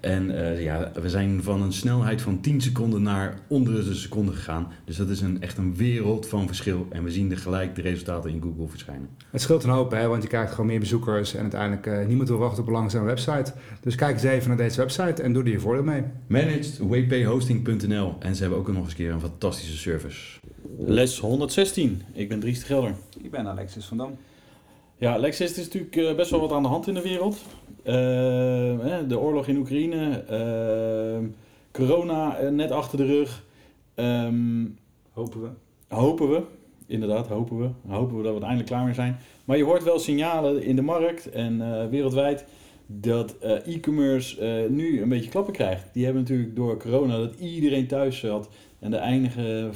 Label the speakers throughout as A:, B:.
A: en uh, ja, we zijn van een snelheid van 10 seconden naar onder de seconde gegaan. Dus dat is een, echt een wereld van verschil. En we zien er gelijk de resultaten in Google verschijnen.
B: Het scheelt een hoop, hè, want je krijgt gewoon meer bezoekers. En uiteindelijk uh, niemand wil wachten op een langzame website. Dus kijk eens even naar deze website en doe er je voordeel mee.
A: Managedwphosting.nl En ze hebben ook nog eens een keer een fantastische service.
C: Les 116. Ik ben Dries de Gelder.
D: Ik ben Alexis van Dam.
C: Ja, het is natuurlijk uh, best wel wat aan de hand in de wereld. Uh, de oorlog in Oekraïne, uh, corona net achter de rug. Um,
D: hopen we.
C: Hopen we, inderdaad, hopen we. Hopen we dat we er eindelijk klaar mee zijn. Maar je hoort wel signalen in de markt en wereldwijd dat e-commerce nu een beetje klappen krijgt. Die hebben natuurlijk door corona dat iedereen thuis zat en de enige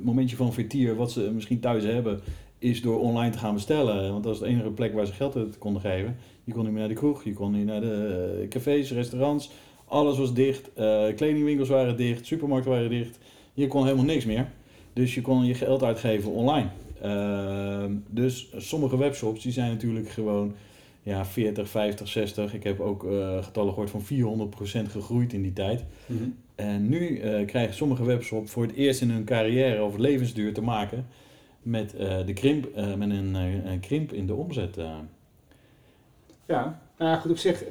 C: momentje van vertier wat ze misschien thuis hebben is door online te gaan bestellen. Want dat is de enige plek waar ze geld uit konden geven. Je kon niet meer naar de kroeg, je kon niet naar de eh, cafés, restaurants. Alles was dicht. Uh, kledingwinkels waren dicht, supermarkten waren dicht. Je kon helemaal niks meer. Dus je kon je geld uitgeven online. Uh, dus sommige webshops die zijn natuurlijk gewoon ja, 40, 50, 60. Ik heb ook uh, getallen gehoord van 400% gegroeid in die tijd. Mm -hmm. En nu krijgen sommige webshops voor het eerst in hun carrière of levensduur te maken met, uh, de krimp, uh, met een, uh, een, krimp in de omzet.
B: Ja, nou goed op zich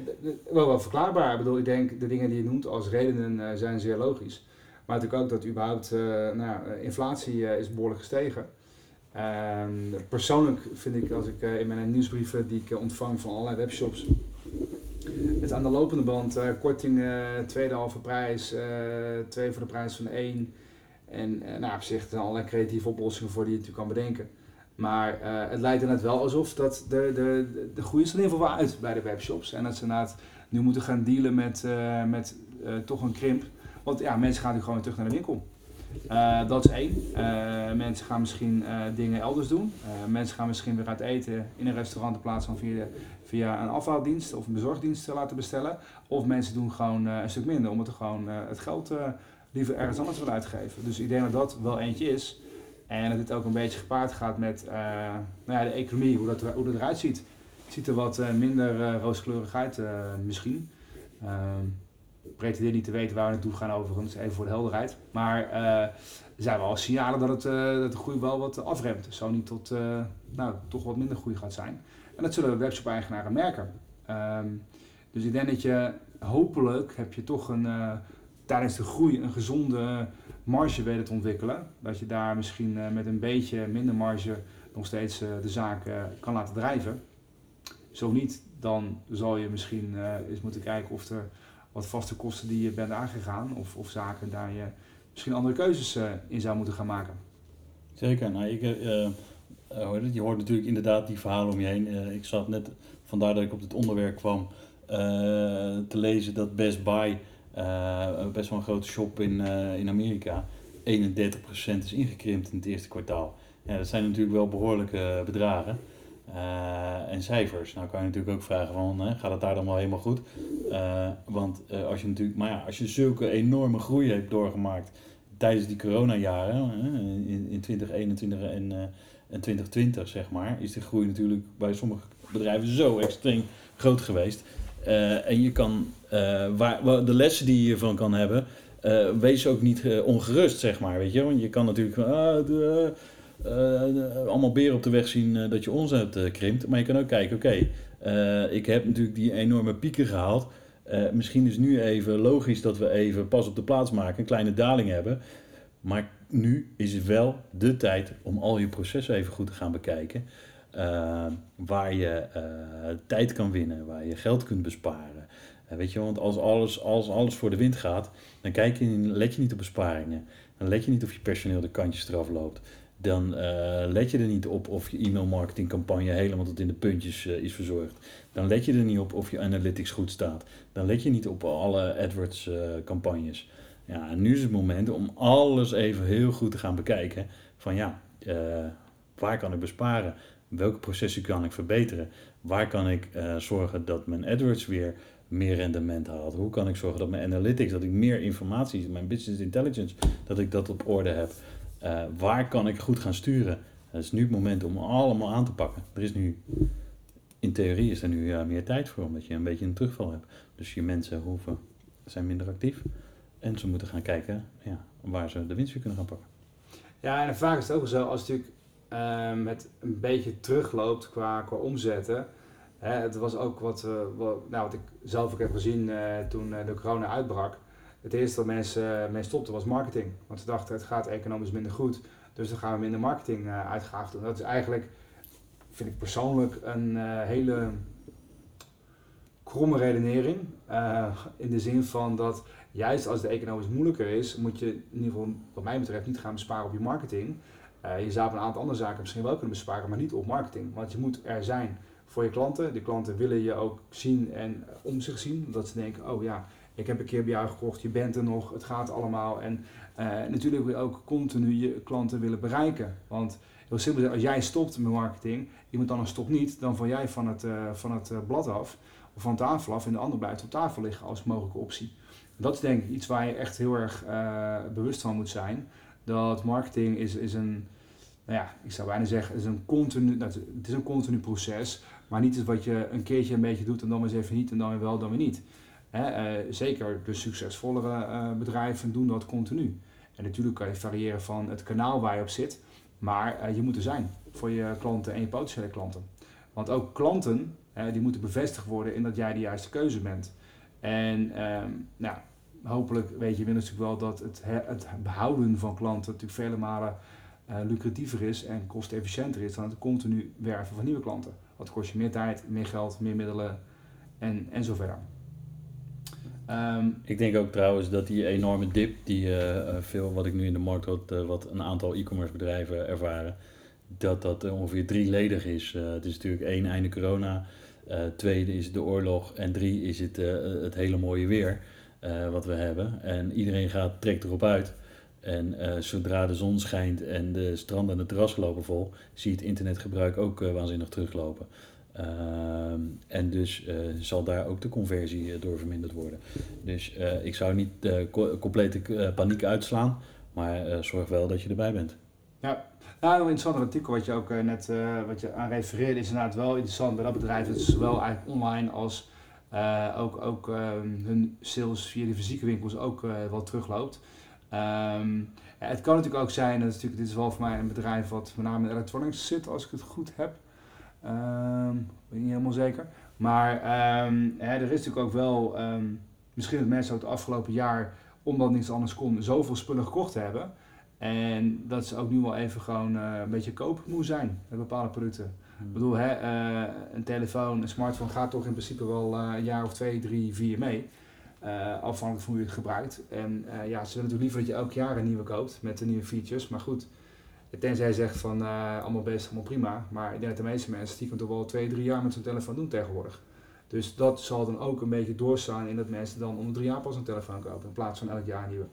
B: wel wel verklaarbaar. Ik bedoel, ik denk de dingen die je noemt als redenen zijn zeer logisch. Maar natuurlijk ook dat überhaupt, nou, inflatie is behoorlijk gestegen. Ehm, persoonlijk vind ik, als ik in mijn nieuwsbrieven die ik ontvang van allerlei webshops, het aan de lopende band, korting tweede halve prijs, twee voor de prijs van één. En uh, nou, op zich zijn allerlei creatieve oplossingen voor die je natuurlijk kan bedenken. Maar uh, het lijkt er net wel alsof dat de, de, de groei is er in ieder geval uit bij de webshops. En dat ze inderdaad nu moeten gaan dealen met, uh, met toch een krimp. Want ja, mensen gaan nu gewoon terug naar de winkel. dat is één. mensen gaan misschien dingen elders doen. mensen gaan misschien weer uit eten in een restaurant in plaats van via, via een afhaaldienst of een bezorgdienst laten bestellen. Of mensen doen gewoon een stuk minder omdat er gewoon het geld liever ergens anders wil uitgeven. Dus ik denk dat dat wel eentje is. En dat dit ook een beetje gepaard gaat met uh, nou ja, de economie, hoe dat, hoe dat eruit ziet. Het ziet er wat uh, minder uh, rooskleurig uit misschien. Ik pretendeer niet te weten waar we naartoe gaan overigens, even voor de helderheid. Maar er zijn wel signalen dat, het, dat de groei wel wat afremt. Zo niet tot nou, toch wat minder groei gaat zijn. En dat zullen webshop-eigenaren merken. Um, dus ik denk dat je hopelijk heb je toch een tijdens de groei een gezonde marge weten te ontwikkelen. Dat je daar misschien uh, met een beetje minder marge nog steeds uh, de zaak uh, kan laten drijven. Zo niet, dan zal je misschien eens moeten kijken of er wat vaste kosten die je bent aangegaan, of, of zaken daar je misschien andere keuzes in zou moeten gaan maken.
C: Zeker, nou, ik, je hoort natuurlijk inderdaad die verhalen om je heen. ik zat net, vandaar dat ik op dit onderwerp kwam, te lezen dat Best Buy uh, best wel een grote shop in, uh, in Amerika. 31% is ingekrimpt in het eerste kwartaal. Ja, dat zijn natuurlijk wel behoorlijke bedragen. Uh, en cijfers. Nou kan je natuurlijk ook vragen van, gaat het daar dan wel helemaal goed? want als je natuurlijk, maar ja, als je zulke enorme groei hebt doorgemaakt tijdens die coronajaren, in, in 2021 en, en 2020 zeg maar, is de groei natuurlijk bij sommige bedrijven zo extreem groot geweest. Uh, en je kan, uh, waar, de lessen die je ervan kan hebben, uh, wees ook niet ongerust, zeg maar. Weet je? Want je kan natuurlijk ah, allemaal beren op de weg zien dat je omzet krimpt. Maar je kan ook kijken, oké, ik heb natuurlijk die enorme pieken gehaald. misschien is nu even logisch dat we even pas op de plaats maken, een kleine daling hebben. Maar nu is het wel de tijd om al je processen even goed te gaan bekijken. Eh, waar je eh, tijd kan winnen, waar je geld kunt besparen. Eh, weet je, want als alles, als alles voor de wind gaat, dan kijk je, let je niet op besparingen. Dan let je niet of je personeel de kantjes eraf loopt. Dan let je er niet op of je e-mail marketingcampagne helemaal tot in de puntjes is verzorgd. Dan let je er niet op of je analytics goed staat. Dan let je niet op alle AdWords campagnes. Ja, nu is het moment om alles even heel goed te gaan bekijken. Van ja, waar kan ik besparen? Welke processen kan ik verbeteren? Waar kan ik uh, zorgen dat mijn AdWords weer meer rendement haalt? Hoe kan ik zorgen dat mijn analytics, dat ik meer informatie, mijn business intelligence, dat ik dat op orde heb? Uh, waar kan ik goed gaan sturen? Het is nu het moment om allemaal aan te pakken. Er is nu, in theorie is er nu uh, meer tijd voor, omdat je een beetje een terugval hebt. Dus je mensen hoeven, zijn minder actief. En ze moeten gaan kijken ja, waar ze de winst weer kunnen gaan pakken.
B: Ja, en vaak is het ook zo, als natuurlijk um, het een beetje terugloopt qua, qua omzetten. Hè, het was ook wat, uh, nou, wat ik zelf ook heb gezien uh, toen uh, de corona uitbrak. Het eerste wat mensen mee stopten was marketing. Want ze dachten het gaat economisch minder goed. Dus dan gaan we minder marketing uitgaven doen. Dat is eigenlijk, vind ik persoonlijk, een hele kromme redenering. in de zin van dat juist als de economisch moeilijker is, moet je in ieder geval wat mij betreft niet gaan besparen op je marketing. Uh, je zou een aantal andere zaken misschien wel kunnen besparen, maar niet op marketing. Want je moet er zijn voor je klanten. De klanten willen je ook zien en om zich zien. Dat ze denken, oh ja, ik heb een keer bij jou gekocht, je bent er nog, het gaat allemaal. En uh, natuurlijk wil je ook continu je klanten willen bereiken. Want heel simpel, als jij stopt met marketing, iemand anders stopt niet, dan val jij van het, van het blad af of van tafel af en de ander blijft op tafel liggen als mogelijke optie. Dat is denk ik iets waar je echt heel erg bewust van moet zijn. Dat marketing is, is een nou ja, ik zou bijna zeggen, het is een continu, nou, het is een continu proces, maar niet wat je een keertje een beetje doet en dan eens even niet en dan weer wel, dan weer niet. Hè, uh, zeker de succesvollere uh, bedrijven doen dat continu. En natuurlijk kan je variëren van het kanaal waar je op zit, maar uh, je moet er zijn voor je klanten en je potentiële klanten. Want ook klanten, die moeten bevestigd worden in dat jij de juiste keuze bent. En ehm, nou, hopelijk weet je natuurlijk wel dat het, het behouden van klanten natuurlijk vele malen uh, lucratiever is en kostefficiënter is dan het continu werven van nieuwe klanten. Wat kost je meer tijd, meer geld, meer middelen en, en zo verder.
C: Um, ik denk ook trouwens dat die enorme dip die uh, veel wat ik nu in de markt uh, wat een aantal e-commerce bedrijven ervaren, dat dat ongeveer drieledig is. het is natuurlijk één einde corona, tweede is de oorlog en drie is het, het hele mooie weer wat we hebben. En iedereen gaat, trekt erop uit. En uh, zodra de zon schijnt en de stranden en de terras lopen vol, zie je het internetgebruik ook uh, waanzinnig teruglopen. Uh, en dus uh, zal daar ook de conversie door verminderd worden. Dus ik zou niet co complete paniek uitslaan, maar zorg wel dat je erbij bent.
B: Ja, nou, een interessant artikel wat je ook net wat je aan refereerde is inderdaad wel interessant bij dat bedrijf. Het is zowel eigenlijk online als ook, ook ehm, hun sales via de fysieke winkels ook wel terugloopt. Ja, het kan natuurlijk ook zijn, dat natuurlijk, dit is wel voor mij een bedrijf wat met name in electronics zit, als ik het goed heb. Um, ben niet helemaal zeker. Maar um, hè, er is natuurlijk ook wel, misschien dat mensen het afgelopen jaar, omdat niets anders kon, zoveel spullen gekocht hebben. En dat ze ook nu wel even gewoon uh, een beetje koopmoe zijn met bepaalde producten. Ik bedoel, hè, uh, een telefoon, een smartphone gaat toch in principe wel uh, een jaar of twee, drie, vier mee. Uh, afhankelijk van hoe je het gebruikt. En uh, ja, ze willen natuurlijk liever dat je elk jaar een nieuwe koopt met de nieuwe features. Maar goed, tenzij je zegt van uh, allemaal best, allemaal prima. Maar ik denk dat de meeste mensen die toch wel twee, drie jaar met zo'n telefoon doen tegenwoordig. Dus dat zal dan ook een beetje doorstaan in dat mensen dan om drie jaar pas een telefoon kopen in plaats van elk jaar een nieuwe.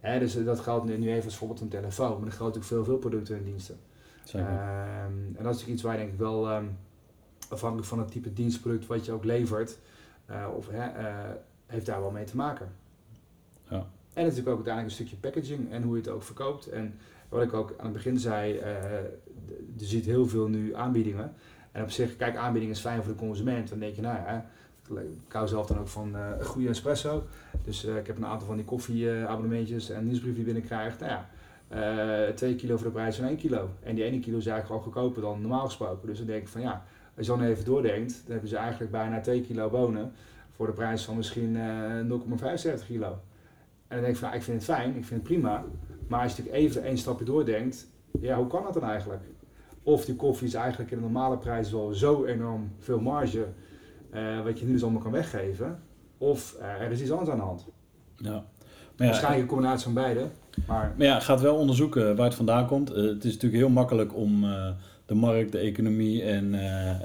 B: Hè, dus dat geldt nu, even als bijvoorbeeld een telefoon, maar dat geldt ook veel, veel producten en diensten. Um, en dat is iets waar je denk ik wel um, afhankelijk van het type dienstproduct wat je ook levert, of heeft daar wel mee te maken. Ja. En natuurlijk ook uiteindelijk een stukje packaging en hoe je het ook verkoopt. En wat ik ook aan het begin zei, uh, je ziet heel veel nu aanbiedingen. En op zich, kijk, aanbieding is fijn voor de consument. Dan denk je, nou ja, ik hou zelf dan ook van uh, een goede espresso. Dus uh, ik heb een aantal van die koffieabonnementjes en nieuwsbrief die binnenkrijgt. Nou ja, 2 kilo voor de prijs van 1 kilo. En die ene kilo is eigenlijk gewoon goedkoper dan normaal gesproken. Dus dan denk ik van ja, als je dan even doordenkt, dan hebben ze eigenlijk bijna 2 kilo bonen voor de prijs van misschien uh, eh, 0,75 kilo. En dan denk ik van, nou, ik vind het fijn, ik vind het prima. Maar als je natuurlijk even één stapje doordenkt, ja, hoe kan dat dan eigenlijk? Of die koffie is eigenlijk in de normale prijs wel zo enorm veel marge, eh, wat je nu dus allemaal kan weggeven. Of eh, er is iets anders aan de hand.
C: Ja. Maar ja,
B: Waarschijnlijk een combinatie van beide. Maar
C: Maar ja, gaat wel onderzoeken waar het vandaan komt. Het is natuurlijk heel makkelijk om de markt, de economie en,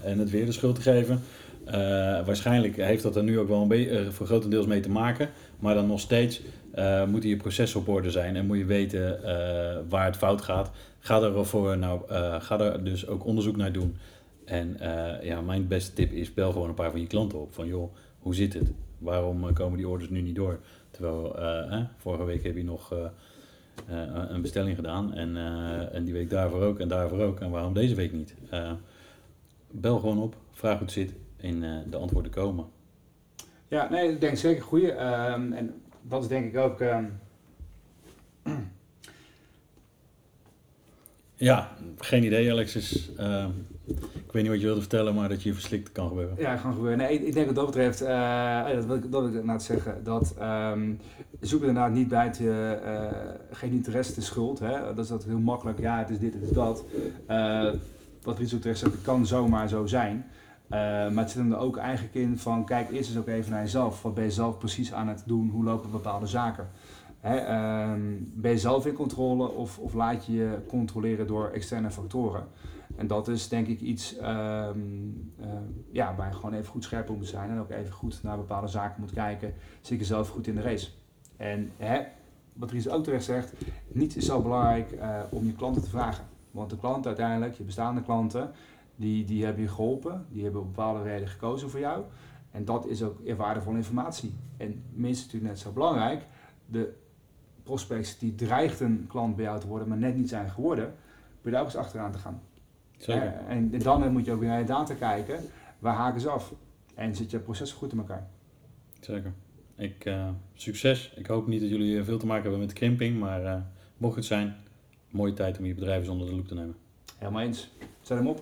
C: en het weer de schuld te geven. Eh, waarschijnlijk heeft dat er nu ook wel een beetje voor grotendeels mee te maken. Maar dan nog steeds eh, moeten je processen op orde zijn en moet je weten eh, waar het fout gaat. Ga ervoor nou, eh, ga er dus ook onderzoek naar doen. En ja, mijn beste tip is bel gewoon een paar van je klanten op. Van joh, hoe zit het? Waarom komen die orders nu niet door? Terwijl eh, vorige week heb je nog een bestelling gedaan en, en die week daarvoor ook en daarvoor ook. En waarom deze week niet? Bel gewoon op, vraag hoe het zit en eh, de antwoorden komen.
B: ja, nee, ik denk zeker goeie. Ehm, en dat is denk ik ook. ehm,
C: Ja, geen idee Alexis. Eh, ik weet niet wat je wilde vertellen, maar dat je je verslikt kan gebeuren.
B: Ja, gaan gebeuren. Nee, ik, ik denk wat dat betreft, eh, dat wil ik, dat wil ik inderdaad zeggen, dat ehm, zoek inderdaad niet bij het, eh, geen interesse de schuld. Hè? Dat is dat heel makkelijk, ja, het is dit, het is dat. Wat ook terecht zegt, het kan zomaar zo zijn. Eh, maar het zit er ook eigenlijk in van, kijk eerst eens ook even naar jezelf. Wat ben je zelf precies aan het doen? Hoe lopen bepaalde zaken? Hè, ehm, ben je zelf in controle of, of laat je je controleren door externe factoren? En dat is denk ik iets ehm, eh, ja, waar je gewoon even goed scherp op moet zijn en ook even goed naar bepaalde zaken moet kijken. Zit je zelf goed in de race? En hè, wat Ries ook terecht zegt, niet is zo belangrijk eh, om je klanten te vragen. Want de klanten uiteindelijk, je bestaande klanten, die, die hebben je geholpen, die hebben op bepaalde reden gekozen voor jou. En dat is ook waardevolle informatie. En minstens natuurlijk net zo belangrijk, de prospects die dreigt een klant bij jou te worden, maar net niet zijn geworden, ben je daar ook eens achteraan te gaan.
C: Zeker.
B: Eh, en dan moet je ook weer naar je data kijken, waar haken ze af? En zit je proces goed in elkaar?
C: Zeker. Ik, eh, succes. Ik hoop niet dat jullie eh, veel te maken hebben met krimping, maar eh, mocht het zijn, mooie tijd om je bedrijf eens onder de loep te nemen.
B: Helemaal eens. Zet hem op.